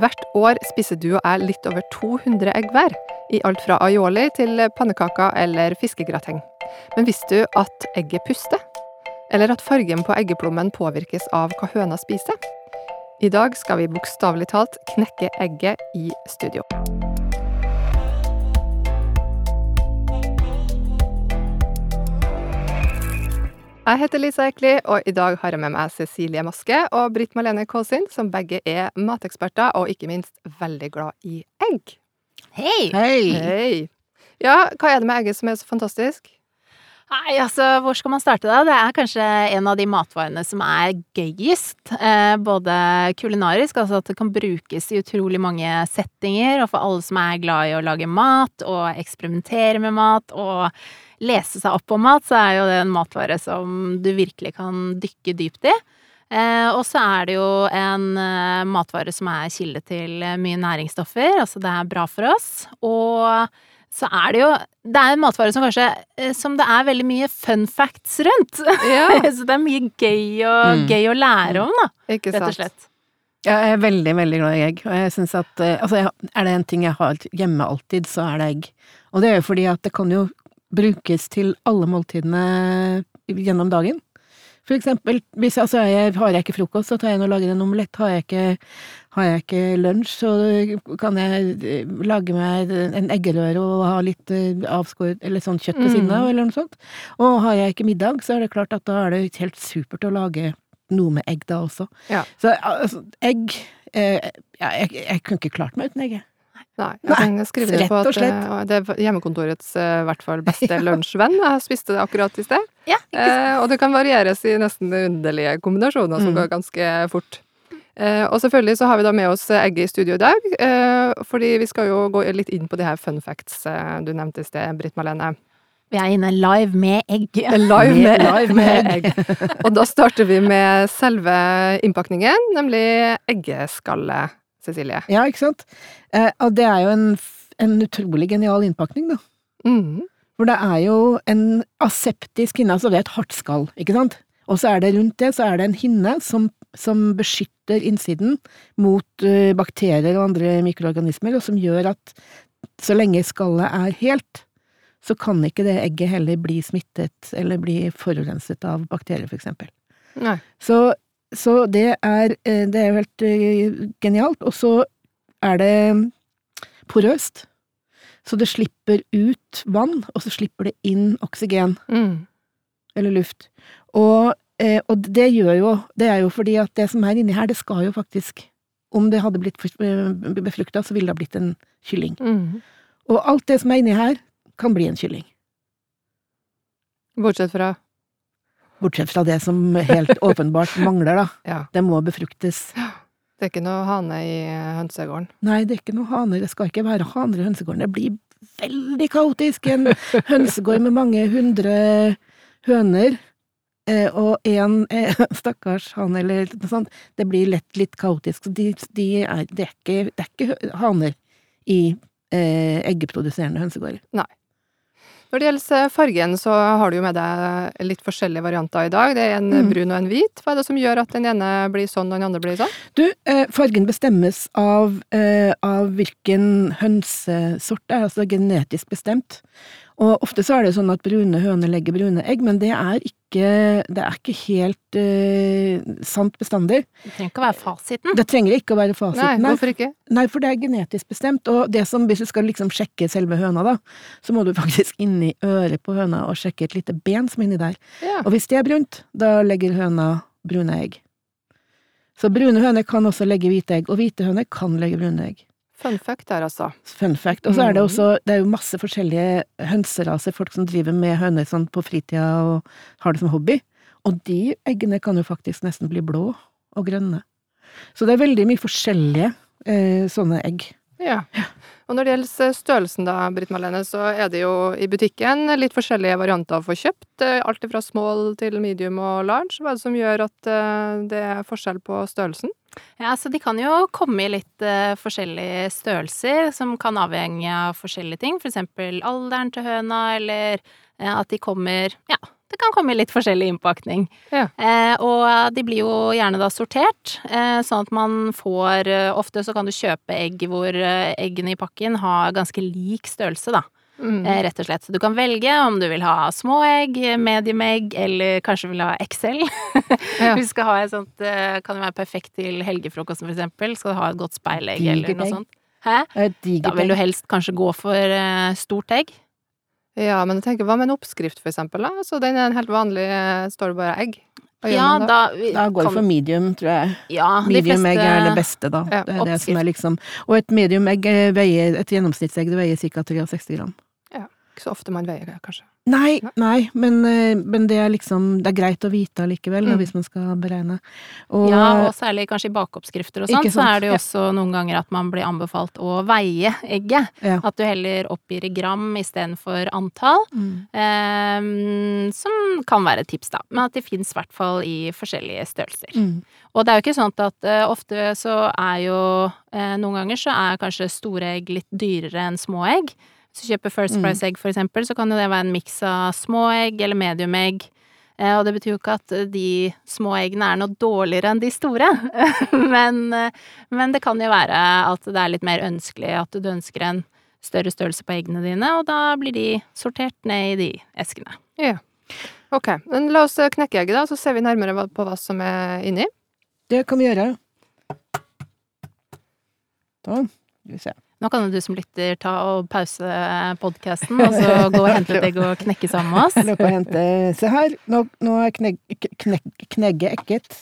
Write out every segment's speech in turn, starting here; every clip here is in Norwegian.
Hvert år spiser du og jeg litt over 200 egg hver, i alt fra aioli til pannekaker eller fiskegrateng. Men visste du at egget puster? Eller at fargen på eggeplommen påvirkes av hva høna spiser? I dag skal vi bokstavelig talt knekke egget i studio. Jeg heter Lisa Ekli, og i dag har jeg med meg Cecilie Maske og Britt Malene Kåsin, som begge er mateksperter og ikke minst veldig glad i egg. Hei! Hei! Hei! Ja, hva er det med egget som er så fantastisk? Nei, altså, hvor skal man starte da? Det er kanskje en av de matvarene som er gøyest. Eh, både kulinarisk, altså at det kan brukes i utrolig mange settinger, og for alle som er glad i å lage mat og eksperimentere med mat og lese seg opp på mat, så er jo det en matvare som du virkelig kan dykke dypt i. Eh, og så er det jo en eh, matvare som er kilde til mye næringsstoffer, altså det er bra for oss. Og så er det jo Det er en matvare som kanskje eh, Som det er veldig mye fun facts rundt. Ja, så det er mye gøy, og, Mm. gøy å lære om, da, ikke rett og sant? slett. Jeg er veldig, veldig glad i egg, og jeg synes at eh, Altså, er det en ting jeg har hjemme alltid, så er det egg. Og det er jo fordi at det kan jo brukes til alle måltidene gjennom dagen. For eksempel, hvis altså, jeg, har jeg ikke frokost, så tar jeg inn og lager en omelett. Har jeg ikke, har jeg ikke lunsj, så kan jeg eh, lage meg en eggerøre og ha litt eh, avskåret, eller sånn kjøtt ved siden av, Mm. eller noe sånt. Og har jeg ikke middag, så er det klart at da er det helt supert å lage noe med egg da også. Ja. Så altså, egg eh, jeg, jeg, jeg kunne ikke klart meg uten egg, jeg. Nei, jeg kan skrive det på at eh, det er hjemmekontorets eh, i hvert fall beste lunsjvenn. Jeg spiste det akkurat i sted. Ja? Eh, og det kan varieres i nesten underlige kombinasjoner som Mm. går ganske fort. Eh, og selvfølgelig så har vi da med oss egget i studio i dag, eh, fordi vi skal jo gå litt inn på de her fun facts du nevnte i sted, Britt Malene. Vi er inne live med egg. Live med, Med- live med egg. Og da starter vi med selve innpakningen, nemlig eggeskallet, Cecilie. Ja, ikke sant? Eh, og det er jo en, en utrolig genial innpakning, da. Mm. For det er jo en aseptisk hinne, altså det er et hardt skall, ikke sant? Og så er det rundt det, så er det en hinne som, som beskytter innsiden mot uh, bakterier og andre mikroorganismer, og som gjør at så lenge skallet er helt, så kan ikke det egget heller bli smittet eller bli forurenset av bakterier, for eksempel. Nei. Så, så det er eh, Det er jo helt eh, genialt. Og så er det porøst. Så det slipper ut vann, og så slipper det inn oksygen, Mm. eller luft. Og, eh, og det gjør jo Det er jo fordi at det som er inni her, det skal jo faktisk Om det hadde blitt befrukta, så ville det ha blitt en kylling. Mm. Og alt det som er inni her, kan bli en kylling. Bortsett fra Bortsett fra det som helt åpenbart mangler, da. Ja. Det må befruktes. Det er ikke noe hane i hønsegården. Nei, det er ikke noe haner. Det skal ikke være haner i hønsegården. Det blir veldig kaotisk. En hønsegård med mange hundre høner, eh, og én eh, stakkars hane eller noe sånt. Det blir lett litt kaotisk. De, de er, det, er ikke, det er ikke haner i eh, eggeproduserende hønsegårder. Når det gjelder fargen, så har du jo med deg litt forskjellige varianter i dag. Det er en Mm. brun og en hvit. Hva er det som gjør at den ene blir sånn og den andre blir sånn? Du, eh, fargen bestemmes av, eh, av hvilken hønsesort det er, altså genetisk bestemt. Og ofte så er det sånn at brune høner legger brune egg, men det er ikke, det er ikke helt uh, sant bestandig. Det trenger ikke å være fasiten. Det trenger ikke å være fasiten. Nei, hvorfor ikke? Nei, for det er genetisk bestemt, og det som, hvis du skal liksom sjekke selve høna, da, så må du faktisk inn i øret på høna og sjekke et lite ben som er inni der. Ja. Og hvis det er brunt, da legger høna brune egg. Så brune høner kan også legge hvite egg, og hvite høner kan legge brune egg. Fun fact der, altså. Fun fact. Og så er det Mhm. også det er jo masse forskjellige hønseraser, folk som driver med høner sånn på fritida og har det som hobby. Og de eggene kan jo faktisk nesten bli blå og grønne. Så det er veldig mye forskjellige eh, sånne egg. Ja. Og når det gjelder størrelsen da, Britt Marlene, så er det jo i butikken litt forskjellige varianter å få kjøpt. eh, Alt fra small til medium og large. Hva er det som gjør at eh, det er forskjell på størrelsen? Ja, så de kan jo komme i litt uh, forskjellige størrelser, som kan avhenge av forskjellige ting. For eksempel alderen til høna, eller uh, at de kommer Ja, det kan komme i litt forskjellig innpakning. Ja. Eh, og de blir jo gjerne da sortert, eh, sånn at man får eh, Ofte så kan du kjøpe egg hvor eh, eggene i pakken har ganske lik størrelse, da. Mm. Eh, rett og slett. Så du kan velge om du vil ha små egg, medium egg, eller kanskje vil ha XL. Ja. Du skal ha et sånt eh, Kan jo være perfekt til helgefrokosten, for eksempel. Skal du ha et godt speilegg eller noe egg. sånt. Hæ? Da vil du helst kanskje gå for stort egg. Ja, men jeg tenker, hva med en oppskrift, for eksempel? Da? Så den er en helt vanlig, eh, står det bare egg? Ja, da? da, Da går det for medium, tror jeg. Ja, Medium egg er det beste, da. Ja, det er det som er liksom Og et medium egg eh, veier Et gjennomsnittsegg det veier ca. 63 gram. Ikke så ofte man veier det, kanskje. Nei, Nei. men, eh, men det er liksom Det er greit å vite allikevel, Mm. hvis man skal beregne. Og, Ja, og særlig kanskje i bakeoppskrifter og sånn, så er det jo også noen ganger at man blir anbefalt å veie egget. Ja. At du heller oppgir i gram istedenfor antall. Mm. Eh, som kan være et tips, da. Men at det fins i hvert fall i forskjellige størrelser. Mm. Og det er jo ikke sånn at uh, ofte så er jo uh, Noen ganger så er kanskje store egg litt dyrere enn små egg. Hvis du kjøper First Mm. Price egg, for eksempel, så kan jo det være en miks av små egg eller medium egg. Eh, og det betyr jo ikke at eh, de små eggene er noe dårligere enn de store. men, eh, men det kan jo være at det er litt mer ønskelig at du ønsker en større størrelse på eggene dine, og da blir de sortert ned i de eskene. Ja. Ok, men la oss knekke egget, da, så ser vi nærmere på hva som er inni. Det kan vi gjøre. Da skal vi se. Nå kan jo du som lytter ta og pause podkasten, og så gå og hente egg og knekke sammen med oss. Løpe og hente Se her, nå, nå er kneg, knek, knegget ekket.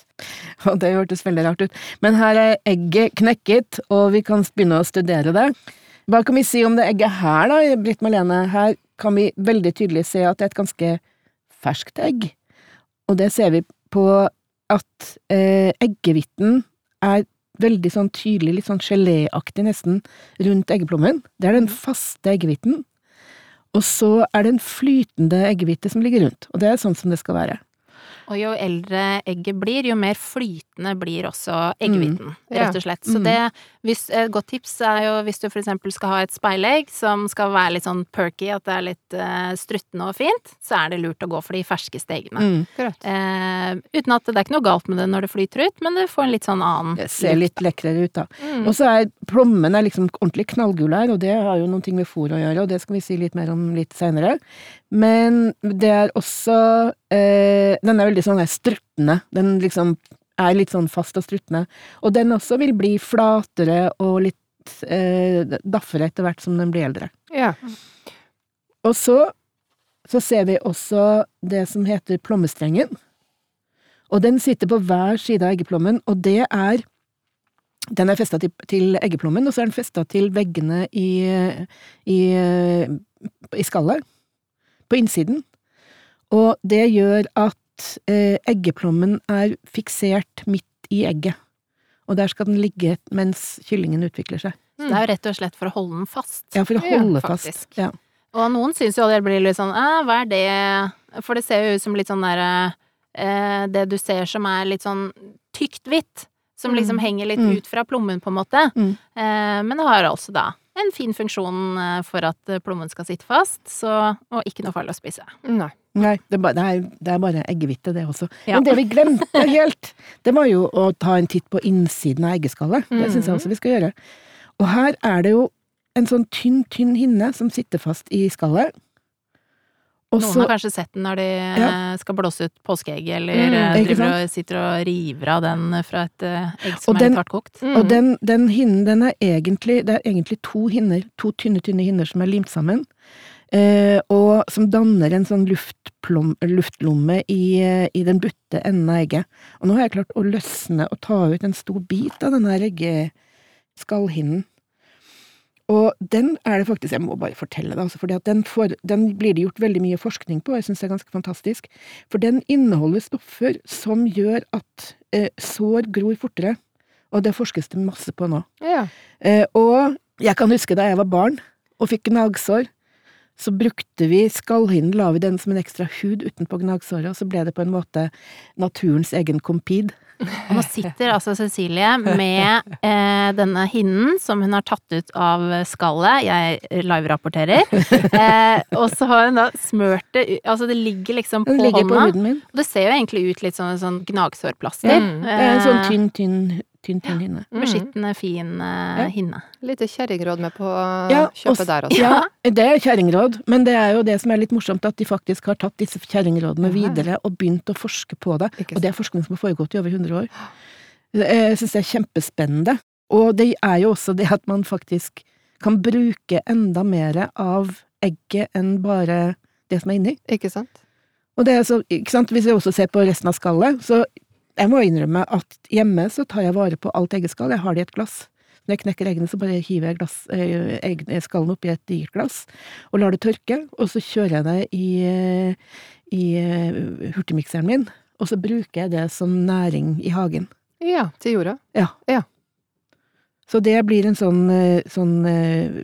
Og det hørtes veldig rart ut. Men her er egget knekket, og vi kan begynne å studere det. Hva kan vi si om det egget her, da, Britt Malene? Her kan vi veldig tydelig se at det er et ganske ferskt egg. Og det ser vi på at eh, eggehviten er veldig sånn tydelig, litt sånn geléaktig nesten, rundt eggeplommen. Det er den faste eggehviten. Og så er det en flytende eggehvite som ligger rundt, og det er sånn som det skal være. Og jo eldre egget blir, jo mer flytende blir også eggehviten, mm. rett og slett. Så Mm. det, hvis, et godt tips er jo hvis du for eksempel skal ha et speilegg som skal være litt sånn perky, at det er litt uh, struttende og fint, så er det lurt å gå for de ferskeste eggene. Mm. Eh, uten at det er ikke noe galt med det når det flyter ut, men det får en litt sånn annen Det ser litt lekrere ut, da. Mm. Og så er plommen er liksom ordentlig knallgul her, og det har jo noen ting med fôr å gjøre, og det skal vi si litt mer om litt seinere. Men det er også eh, Den er veldig sånn struttende. Den liksom er litt sånn fast og struttende. Og den også vil bli flatere og litt uh, daffere etter hvert som den blir eldre. Ja. Og så, så ser vi også det som heter plommestrengen. Og den sitter på hver side av eggeplommen, og det er Den er festa til, til eggeplommen, og så er den festa til veggene i, i, i skallet. På innsiden. Og det gjør at eh, eggeplommen er fiksert midt i egget. Og der skal den ligge mens kyllingen utvikler seg. Så det er jo rett og slett for å holde den fast. Ja, for å holde ja, fast. Ja. Og noen syns jo det blir litt sånn Æ, hva er det For det ser jo ut som litt sånn derre eh, Det du ser som er litt sånn tykt hvitt. Som liksom Mm. henger litt Mm. ut fra plommen, på en måte. Mm. Eh, men det har altså da en fin funksjon eh, for at eh, plommen skal sitte fast, så, og ikke noe farlig å spise. Nei. Nei, det er, bare, det, er, bare eggehvite, det også. Ja. Men det vi glemte helt, det var jo å ta en titt på innsiden av eggeskallet. Det syns jeg også vi skal gjøre. Og her er det jo en sånn tynn, tynn hinne som sitter fast i skallet. Også, Noen har kanskje sett den når de ja. skal blåse ut påskeegg, eller Mm, eh, driver og sitter og river av den fra et eh, egg som Og er den- litt hardkokt. Mm. Og den, den hinnen, den er egentlig Det er egentlig to hinner, to tynne, tynne hinner som er limt sammen. Eh, og som danner en sånn luftplom, luftlomme i, eh, i den butte enden av egget. Og nå har jeg klart å løsne og ta ut en stor bit av denne eggeskallhinnen. Og den er det faktisk Jeg må bare fortelle det, altså, for den, den blir det gjort veldig mye forskning på, og jeg syns det er ganske fantastisk. For den inneholder stoffer som gjør at eh, sår gror fortere. Og det forskes det masse på nå. Ja. Eh, og jeg kan huske da jeg var barn og fikk gnagsår, så brukte vi skallhinnen, la vi den som en ekstra hud utenpå gnagsåret, og så ble det på en måte naturens egen compede. Og nå sitter altså Cecilie med eh, denne hinnen som hun har tatt ut av skallet. Jeg live-rapporterer. Eh, og så har hun da smørt det Altså, det ligger liksom på ligger på hånda. huden min. Og det ser jo egentlig ut litt som en sånn gnagsårplaster. Det er en sånn Eh, tynn, tynn, tynn, tynn hinne. Mm. Beskyttende, fin eh, Ja. hinne. Lite kjerringråd med på Ja, kjøpet der også. Ja, det er kjerringråd, men det er jo det som er litt morsomt, at de faktisk har tatt disse kjerringrådene Ja. videre og begynt å forske på det. Og det er forskning som har foregått i over 100 år. Jeg syns det er kjempespennende. Og det er jo også det at man faktisk kan bruke enda mer av egget enn bare det som er inni. Ikke sant? Og det er så, ikke sant, hvis vi også ser på resten av skallet, så jeg må innrømme at hjemme så tar jeg vare på alt eggeskall. Jeg har det i et glass. Når jeg knekker eggene, så bare hiver jeg glass, eh, egg, skallen oppi et digert glass, og lar det tørke, og så kjører jeg det i, eh, i eh, hurtigmikseren min, og så bruker jeg det som næring i hagen. Ja, til jorda. Ja. Så det blir en sånn, eh, sånn eh,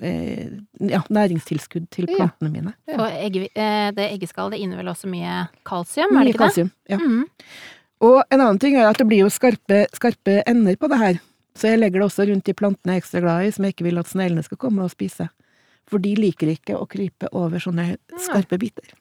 eh, ja, næringstilskudd til Ja. plantene mine. Ja. Og egg, eh, det eggeskallet det inneholder også mye kalsium, er Mye det ikke det? kalsium. Ja. Mm. Og en annen ting er at det blir jo skarpe, skarpe ender på det her. Så jeg legger det også rundt de plantene jeg er ekstra glad i, som jeg ikke vil at sneglene skal komme og spise. For de liker ikke å krype over sånne skarpe biter.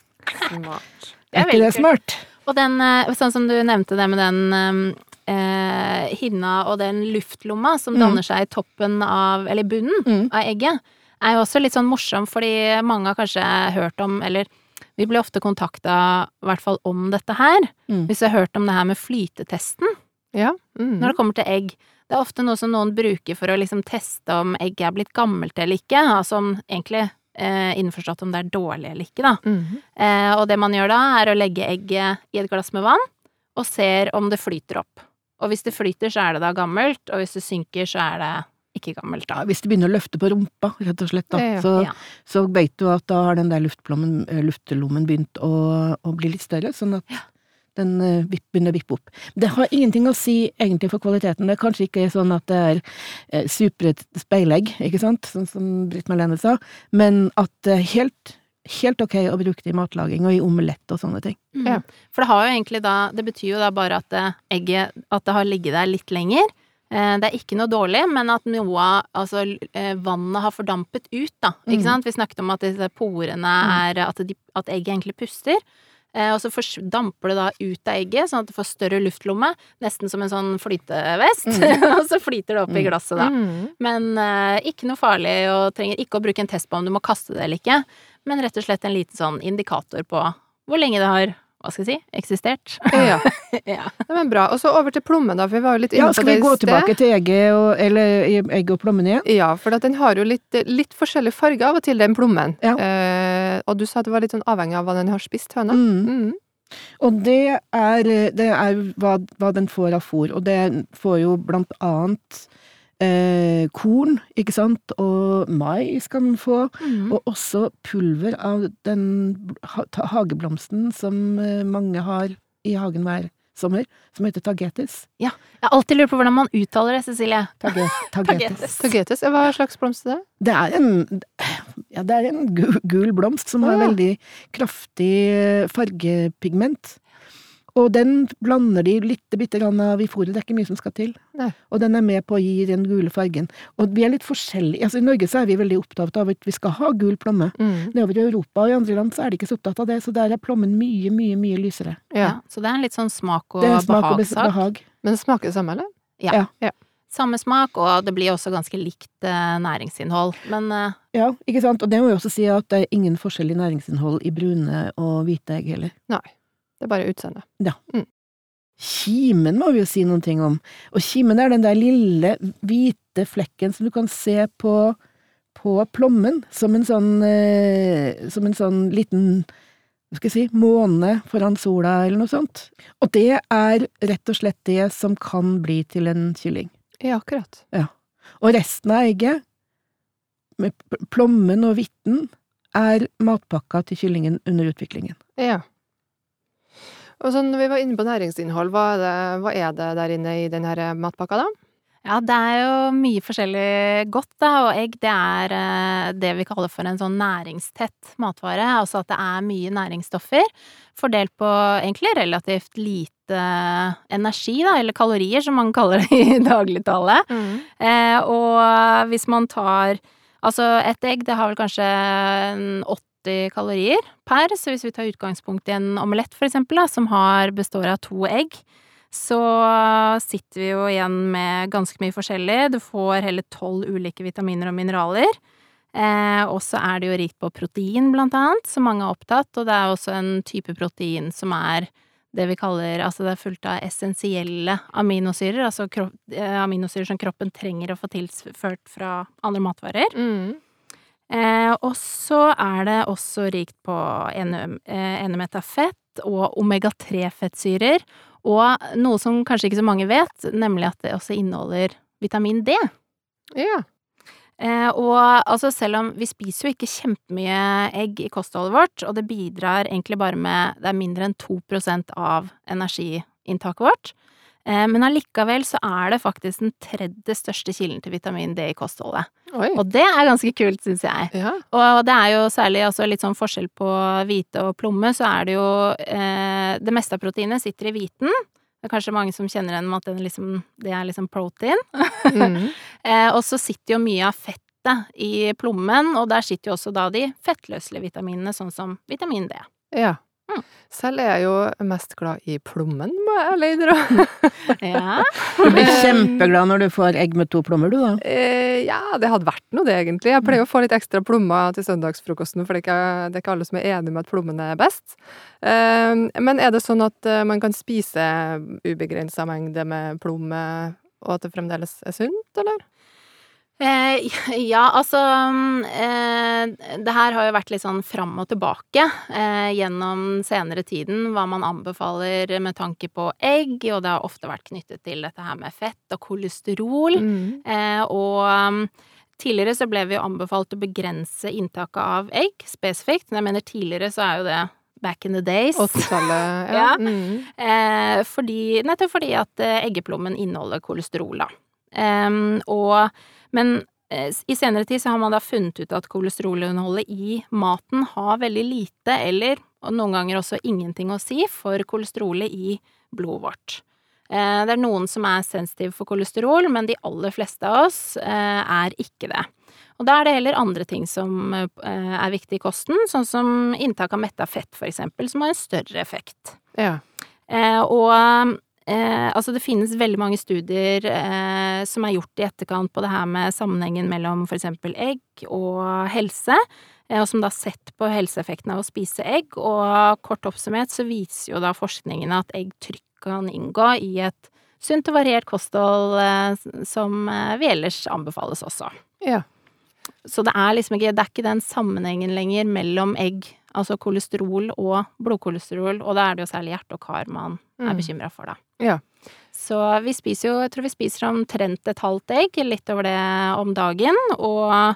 Smart. Det er Er ikke det smart? Og den, eh, sånn som du nevnte det med den eh, hinna og den luftlomma som Mm. danner seg i toppen av, eller bunnen Mm. av egget, er jo også litt sånn morsom, fordi mange har kanskje hørt om, eller vi blir ofte kontakta i hvert fall om dette her, Mm. hvis du har hørt om det her med flytetesten Ja. Mm. når det kommer til egg. Det er ofte noe som noen bruker for å liksom teste om egget er blitt gammelt eller ikke, altså om egentlig eh, innforstått om det er dårlig eller ikke, da. Mm. Eh, og det man gjør da, er å legge egget i et glass med vann, og ser om det flyter opp. Og hvis det flyter, så er det da gammelt, og hvis det synker, så er det ikke gammelt, Ja, da. hvis det begynner å løfte på rumpa, rett og slett, da, Ja, ja. så, Ja. så vet du at da har den der eh, luftelommen begynt å, å bli litt større, sånn at den eh, begynner å vippe opp. Det har ingenting å si egentlig for kvaliteten. Det er kanskje ikke sånn at det er eh, supre speilegg, ikke sant, sånn som Britt Marlene sa, men at det er helt, helt ok å bruke det i matlaging og i omelett og sånne ting. Mm. Ja. For det har jo egentlig da Det betyr jo da bare at det, egget At det har ligget der litt lenger. Eh, Det er ikke noe dårlig, men at noe altså, eh, vannet har fordampet ut, da. Ikke Mm. sant? Vi snakket om at disse porene er At, de, at egget egentlig puster. Eh, og så damper det da ut av egget, sånn at det får større luftlomme. Nesten som en sånn flytevest. og så flyter det opp i Mm. glasset, da. Mhm. Men eh, ikke noe farlig, og trenger ikke å bruke en test på om du må kaste det eller ikke. Men rett og slett en liten sånn indikator på hvor lenge det har, hva skal jeg si, eksistert. Ja. ja. Det var bra. Og så over til plommen, da, for vi var jo litt inne Ja, på skal det vi i gå sted. tilbake til egget og, eller egg og plommen igjen? Ja, for at den har jo litt, litt forskjellig farge av og til, den plommen. Ja. Eh, og du sa det var litt sånn avhengig av hva den har spist, høna. Mm. Mm. Og det er, det er hva, hva den får av fôr, og det får jo blant annet eh, korn, ikke sant, og mais kan den få, Mm. og også pulver av den ha, hageblomsten som eh, mange har i hagen hver sommer, som heter tagetes. Jeg har alltid lurt på hvordan man uttaler det, Cecilie. Tage, tagetes. Tagetes, hva slags blomst er det? Det er en, ja, det er en gul, gul blomst som Å, har veldig kraftig eh, fargepigment. Og den blander de litt bitte grann av i fôret, det er ikke mye som skal til. Nei. Og den er med på å gi den gule fargen. Og vi er litt forskjellige, altså i Norge så er vi veldig opptatt av at vi skal ha gul plomme. Mm. Nedover i Europa og i andre land så er de ikke så opptatt av det, så der er plommen mye, mye, mye lysere. Ja. Ja. Så det er en litt sånn smak og og behag. Men det smaker det samme, eller? Ja. Samme smak, og det blir også ganske likt eh, næringsinnhold. Men eh, Ja, ikke sant? Og det må vi også si at det er ingen forskjell i næringsinnhold i brune og hvite egg heller. Det er bare utseendet. Kimen må vi jo si noen ting om. Og kimen er den der lille, hvite flekken som du kan se på, på plommen, som en sånn, eh, som en sånn liten hva skal jeg si, måne foran sola, eller noe sånt. Og det er rett og slett det som kan bli til en kylling. Ja, akkurat. Ja. Og resten av egget, med plommen og hvitten, er matpakka til kyllingen under utviklingen. Ja. Og så når vi var inne på næringsinnhold, hva er det, hva er det der inne i den her matpakka, da? Ja, det er jo mye forskjellig godt, da, og egg det er eh, det vi kaller for en sånn næringstett matvare. Altså at det er mye næringsstoffer fordelt på egentlig relativt lite energi, da, eller kalorier som man kaller det i dagligtale. Eh, og hvis man tar Altså, et egg, det har vel kanskje en 80 kalorier per, så hvis vi tar utgangspunkt i en omelett, for eksempel, da, som har, består av to egg, så sitter vi jo igjen med ganske mye forskjellig. Du får hele tolv ulike vitaminer og mineraler. Eh, og så er det jo rikt på protein, blant annet, som mange er opptatt, og det er også en type protein som er det vi kaller Altså det er fullt av essensielle aminosyrer, altså kropp, eh, aminosyrer som kroppen trenger å få tilført fra andre matvarer. Mm. Eh, og så er det også rikt på eh, enemetafett og omega-3-fettsyrer, og noe som kanskje ikke så mange vet, nemlig at det også inneholder vitamin D. Ja. Eh, og altså selv om vi spiser jo ikke kjempemye egg i kostholdet vårt, og det bidrar egentlig bare med Det er mindre enn 2% av energiinntaket vårt. Eh, men allikevel så er det faktisk den tredje største kilden til vitamin D i kostholdet. Oi. Og det er ganske kult, syns jeg. Ja. Og det er jo særlig altså litt sånn forskjell på hvite og plomme, så er det jo eh, Det meste av proteinet sitter i hviten. Det er kanskje mange som kjenner igjen med at den liksom, det er liksom protein. Mm. Eh, og så sitter jo mye av fettet i plommen, og der sitter jo også da de fettløselige vitaminene, sånn som vitamin D. ja. Mm. Selv er jeg jo mest glad i plommen, må jeg ærlig innrømme. Ja. Du blir kjempeglad når du får egg med to plommer, du da. Eh, ja, det hadde vært noe, det, egentlig. Jeg pleier å få litt ekstra plommer til søndagsfrokosten, for det er ikke, det er ikke alle som er enig med at plommen er best. Eh, men er det sånn at eh, man kan spise ubegrensa mengde med plomme, og at det fremdeles er sunt, eller? Eh, ja, altså eh, Det her har jo vært litt sånn fram og tilbake eh, gjennom senere tiden, hva man anbefaler med tanke på egg, og det har ofte vært knyttet til dette her med fett og kolesterol. Mm. Eh, og mm, tidligere så ble vi jo anbefalt å begrense inntaket av egg spesifikt. Men jeg mener tidligere så er jo det back in the days. 80-tallet, ja. Ja. Mm. Eh, fordi, nettopp fordi at eh, eggeplommen inneholder kolesterol, da. Em, og, men eh, i senere tid så har man da funnet ut at kolesterolinnholdet i maten har veldig lite, eller noen ganger også ingenting å si, for kolesterolet i blodet vårt. Eh, det er noen som er sensitive for kolesterol, men de aller fleste av oss eh, er ikke det. Og da er det heller andre ting som er viktig i kosten, sånn som inntak av metta fett, for eksempel, som har en større effekt. Ja. Og eh, altså det finnes veldig mange studier eh, som er gjort i etterkant på det her med sammenhengen mellom for eksempel egg og helse, eh, og som da har sett på helseeffekten av å spise egg, og kort oppsummert så viser jo da forskningen at egg trygt kan inngå i et sunt og variert kosthold eh, som eh, vi ellers anbefales også. Ja. Så det er liksom ikke, det er ikke den sammenhengen lenger mellom egg, altså kolesterol og blodkolesterol, og da er det jo særlig hjerte og kar man er Mm. bekymra for, da. Ja. Så vi spiser jo, jeg tror vi spiser omtrent et halvt egg, litt over det om dagen, og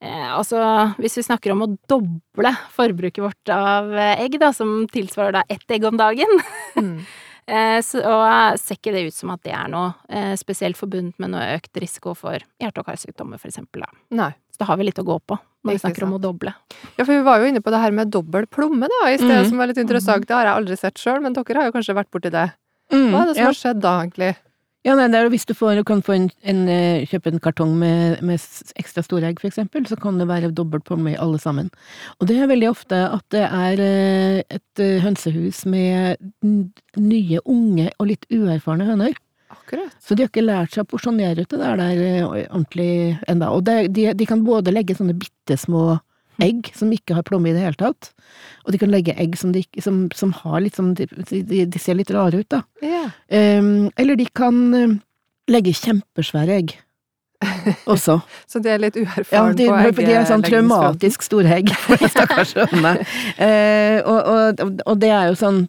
eh, altså, hvis vi snakker om å doble forbruket vårt av egg, da, som tilsvarer da ett egg om dagen, Mm. eh, så og ser ikke det ut som at det er noe eh, spesielt forbundet med noe økt risiko for hjerte- og karsykdommer, for eksempel, da. Nei. Så da har vi litt å gå på når vi snakker snakker om å doble. Ja, for vi var jo inne på det her med dobbel plomme da, i sted, Mhm. som var litt interessant. Det har jeg aldri sett sjøl, men dere har jo kanskje vært borti det. Mm, Hva er det som ja. har skjedd da, egentlig? Ja, nei, det er jo hvis du, får, kan få en, en, eh, kjøpe en kartong med, med ekstra store egg, for eksempel, så kan det være dobbelt plomme i alle sammen. Og det er veldig ofte at det er eh, et eh, hønsehus med nye, unge og litt uerfarne høner. Akkurat. Så de har ikke lært seg å porsjonere ut det der, der eh, ordentlig enda. Og det, de, de kan både legge sånne bitte små egg som ikke har plomme i det hele tatt, og de kan legge egg som, de, som, som har litt sånn, de, de, ser litt rare ut, da. Yeah. Um, eller de kan um, legge kjempesvære egg også. Så de er litt Ja, på egg? de er sånn traumatisk store egg for de stakkars hønene. uh, og, og, og det er jo sånn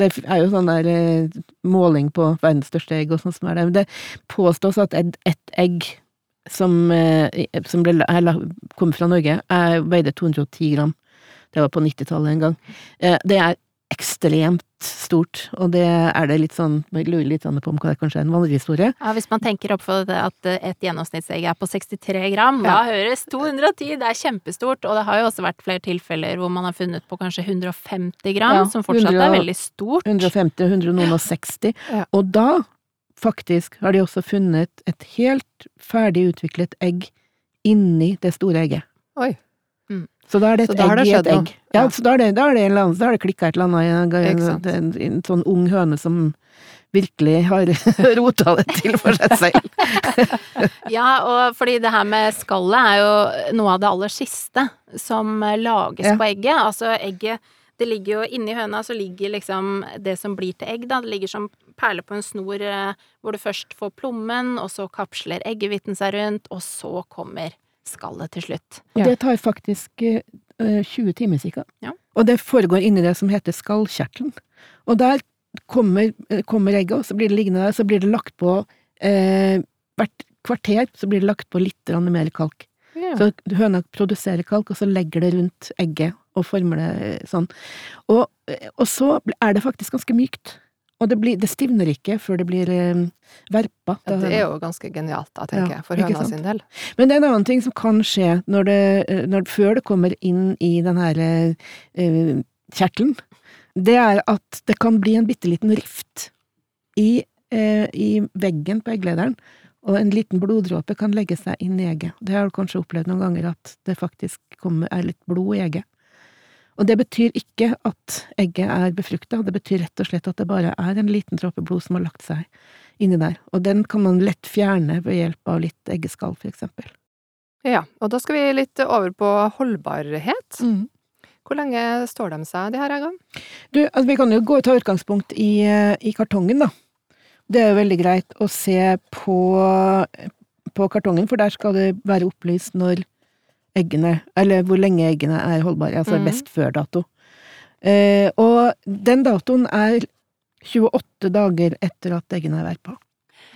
det er jo sånn der eh, måling på verdens største egg og sånn som er det. Men det påstås at et, et egg som, eh, som ble, kom fra Norge, veide 210 gram. Det var på 90-tallet en gang. Eh, det er ekstremt stort, og det er det litt sånn Jeg lurer litt sånn på om det kanskje er en vandrehistorie. Ja, hvis man tenker opp for det at et gjennomsnittsegg er på 63 gram, da høres 210, det er kjempestort. Og det har jo også vært flere tilfeller hvor man har funnet på kanskje 150 gram, Ja, som fortsatt 100 er veldig stort. 150 og 160. Ja. Og da, faktisk, har de også funnet et helt ferdig utviklet egg inni det store egget. Oi. Så da er det et egg det i et egg. Ja, Ja. så da er det, da er det, annen, da er det klikka et eller annet i en, en, sånn ung høne som virkelig har rota det til for seg selv. Ja, og fordi det her med skallet er jo noe av det aller siste som eh, lages Ja. på egget. Altså egget Det ligger jo inni høna, så ligger liksom det som blir til egg, da. Det ligger som perler på en snor eh, hvor du først får plommen, og så kapsler eggehviten seg rundt, og så kommer skallet til slutt. Og Ja. det tar faktisk eh, 20 timer ca. Ja. Og det foregår inni det som heter skallkjertelen. Og der kommer, eh, kommer egget, og så blir det liggende der, så blir det lagt på eh, Hvert kvarter så blir det lagt på litt mer kalk. Ja. Så høna produserer kalk, og så legger det rundt egget og former det sånn. Og, og så er det faktisk ganske mykt. Og det, blir, det stivner ikke før det blir eh, verpa. Ja, det er jo ganske genialt, da, tenker Ja, jeg, for høna sin del. Men det er en annen ting som kan skje når det, eh, når, før det kommer inn i den her eh, kjertelen. Det er at det kan bli en bitte liten rift i, eh, i veggen på egglederen, og en liten bloddråpe kan legge seg inn i egget. Det har du kanskje opplevd noen ganger, at det faktisk kommer, er litt blod i egget. Og det betyr ikke at egget er befrukta, det betyr rett og slett at det bare er en liten dråpe blod som har lagt seg inni der. Og den kan man lett fjerne ved hjelp av litt eggeskall, for eksempel. Ja, og da skal vi litt over på holdbarhet. Hvor lenge står de seg, de her eggene? Du, altså, vi kan jo gå og ta utgangspunkt i, eh, i kartongen, da. Det er jo veldig greit å se på, på kartongen, for der skal det være opplyst når eggene, eller hvor lenge eggene er holdbare, altså mm. best før-dato. Eh, og den datoen er 28 dager etter at eggene er verpa.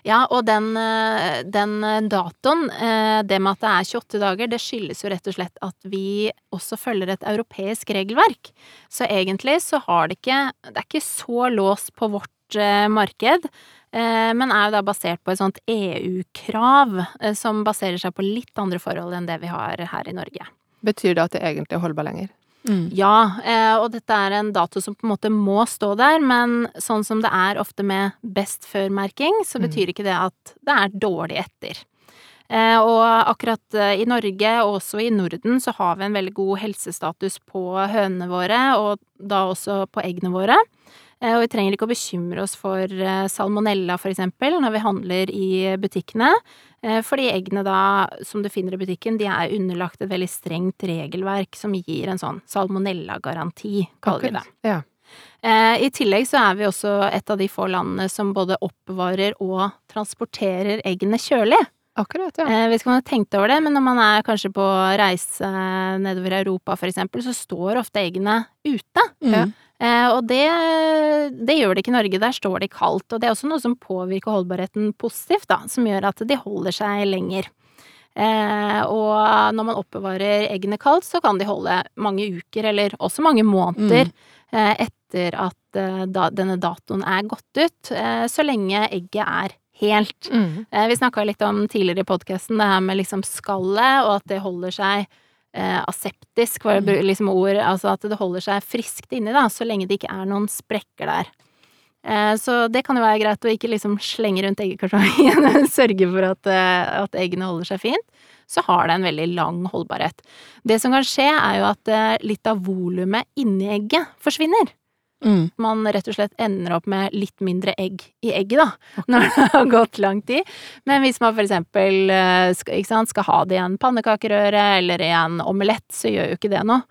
Ja, og den, eh, den datoen, eh, det med at det er 28 dager, det skyldes jo rett og slett at vi også følger et europeisk regelverk. Så egentlig så har det ikke Det er ikke så låst på vårt eh, marked, men er jo da basert på et sånt EU-krav eh, som baserer seg på litt andre forhold enn det vi har her i Norge. Betyr det at det egentlig er holdbar lenger? Ja, eh, og dette er en dato som på en måte må stå der, men sånn som det er ofte med best før-merking, så Mm. betyr ikke det at det er dårlig etter. Eh, og akkurat eh, i Norge, og også i Norden, så har vi en veldig god helsestatus på hønene våre, og da også på eggene våre. Eh, og vi trenger ikke å bekymre oss for eh, salmonella, for eksempel, når vi handler i butikkene. Eh, Fordi eggene da, som du finner i butikken, de er underlagt et veldig strengt regelverk som gir en sånn salmonella-garanti, kaller vi det. Ja. Eh, I tillegg så er vi også et av de få landene som både oppbevarer og transporterer eggene kjølig. Akkurat, ja. Hvis vet ikke om man har tenkt over det, men når man er kanskje på reise nedover Europa for eksempel, så står ofte eggene ute. Ja. Eh, og det, det gjør det ikke i Norge, der står de kaldt. Og det er også noe som påvirker holdbarheten positivt, da, som gjør at de holder seg lenger. Eh, og når man oppbevarer eggene kaldt, så kan de holde mange uker, eller også mange måneder, eh, etter at denne datoen er gått ut, så lenge egget er helt. Mm. Vi snakka litt om tidligere i podkasten det her med liksom skallet, og at det holder seg eh, aseptisk, var det liksom ord, altså at det holder seg friskt inni, da, så lenge det ikke er noen sprekker der. Eh, så det kan jo være greit å ikke liksom slenge rundt eggekartongen, sørge for at, eh, at eggene holder seg fint. Så har det en veldig lang holdbarhet. Det som kan skje, er jo at eh, litt av volumet inni egget forsvinner Mm. man rett og slett ender opp med litt mindre egg i egget, da, når det har gått lang tid. Men hvis man for eksempel eh, skal, sant, skal ha det i en pannekakerøre eller i en omelett, så gjør jo ikke det noe.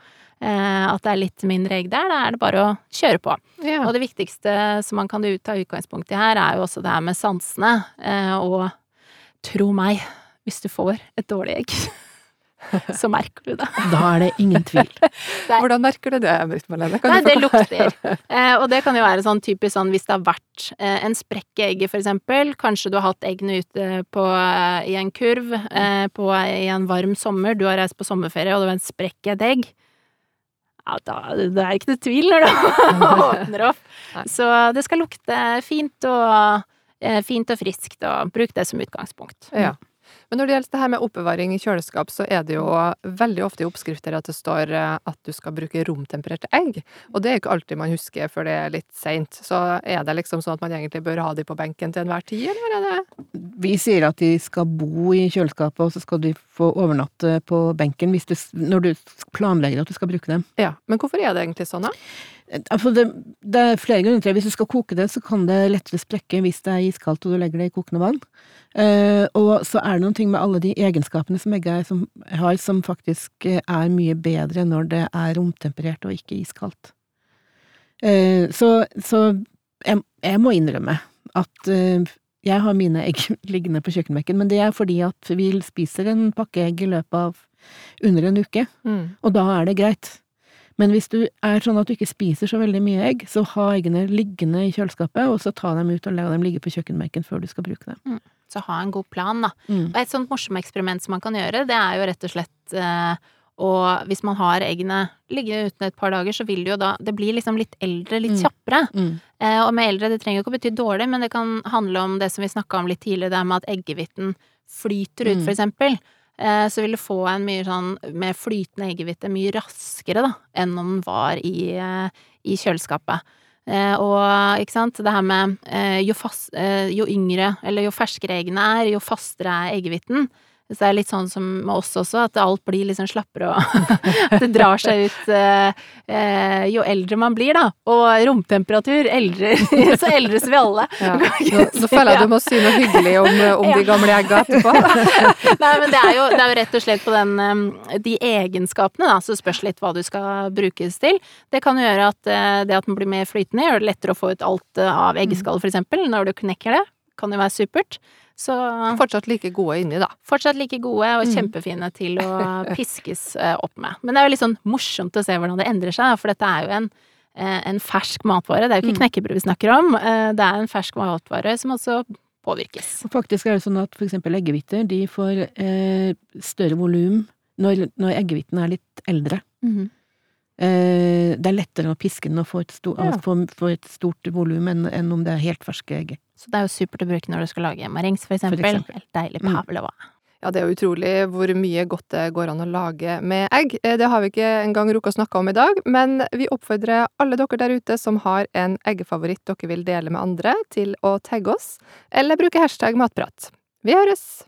Eh, at det er litt mindre egg der, da er det bare å kjøre på. ja. Og det viktigste som man kan ta utgangspunkt i her, er jo også det her med sansene. Eh, og tro meg, hvis du får et dårlig egg, så merker du det. Da er det ingen tvil. Hvordan merker du det, Britt Marlene? Kan Nei, du det lukter. Eh, og det kan jo være sånn typisk sånn hvis det har vært eh, en sprekk i egget, for eksempel. Kanskje du har hatt eggene ute på, eh, i en kurv eh, på, i en varm sommer. Du har reist på sommerferie, og det var en sprekk i et egg. ja, da, det er ikke noe tvil når du åpner opp. Så det skal lukte fint og, fint og friskt, og bruk det som utgangspunkt. Ja. Men når det gjelder det her med oppbevaring i kjøleskap, så er det jo veldig ofte i oppskrifter at det står eh, at du skal bruke romtempererte egg. Og det er ikke alltid man husker før det er litt seint. Så er det liksom sånn at man egentlig bør ha de på benken til enhver tid, eller er det Vi sier at de skal bo i kjøleskapet, og så skal de få overnatte på benken hvis du, når du planlegger at du skal bruke dem. Ja. Men hvorfor er det egentlig sånn, da? Altså det, det er flere grunner til det. Hvis du skal koke det, så kan det lettere sprekke hvis det er iskaldt og du legger det i kokende vann. Eh, og så er det noen ting med alle de egenskapene som som, har, som faktisk eh, er mye bedre når det er romtemperert og ikke iskaldt. Eh, så, så jeg, jeg, må innrømme at eh, jeg har mine egg liggende på kjøkkenbenken, men det er fordi at vi spiser en pakke egg i løpet av under en uke, mm. og da er det greit. Men hvis du er sånn at du ikke spiser så veldig mye egg, så ha eggene liggende i kjøleskapet, og så ta dem ut og la dem ligge på kjøkkenbenken før du skal bruke dem. Mm. Så ha en god plan, da. Mm. Og et sånt morsomt eksperiment som man kan gjøre, det er jo rett og slett eh, og hvis man har eggene liggende uten et par dager, så vil det jo da Det blir liksom litt eldre, litt mm. kjappere. Mm. Eh, og med eldre, det trenger jo ikke å bety dårlig, men det kan handle om det som vi snakka om litt tidligere, det med at eggehviten flyter ut, mm. for eksempel. Eh, så vil du få en mye sånn med flytende eggehvite mye raskere, da, enn om den var i, eh, i kjøleskapet. Eh, og ikke sant, det her med jo, fast, jo yngre, eller jo ferskere eggene er, jo fastere er eggehviten. Så det er litt sånn som med oss også, at alt blir liksom slappere og At det drar seg ut eh, eh, jo eldre man blir, da. Og romtemperatur eldre, Så eldres vi alle. Ja. Nå, nå, føler jeg du må si noe hyggelig om, om de gamle egga etterpå. Nei, men det er, jo, det er, jo, rett og slett på den De egenskapene, da, så spørs litt hva du skal brukes til. Det kan jo gjøre at eh, det at den blir mer flytende, gjør det lettere å få ut alt av eggeskall, for eksempel, når du knekker det. Kan jo være supert. Så Fortsatt like gode inni, da. Fortsatt like gode, og mm. kjempefine til å piskes eh, opp med. Men det er jo litt sånn morsomt å se hvordan det endrer seg, for dette er jo en, eh, en fersk matvare. Det er jo ikke mm. knekkebrød vi snakker om, eh, det er en fersk matvare som også påvirkes. Faktisk er det sånn at for eksempel eggehviter, de får eh, større volum når, når eggehvitene er litt eldre. Mm eh, det er lettere å piske den og få et, sto, ja. få et stort volum enn, enn om det er helt ferske egg. Så det er jo supert å bruke når du skal lage marengs, for eksempel. For eksempel. Deilig mm. pavlova. Mm. Ja, det er jo utrolig hvor mye godt det går an å lage med egg. Eh, det har vi ikke engang rukket å snakke om i dag, men vi oppfordrer alle dere der ute som har en eggefavoritt dere vil dele med andre, til å tagge oss, eller bruke hashtag matprat. Vi høres!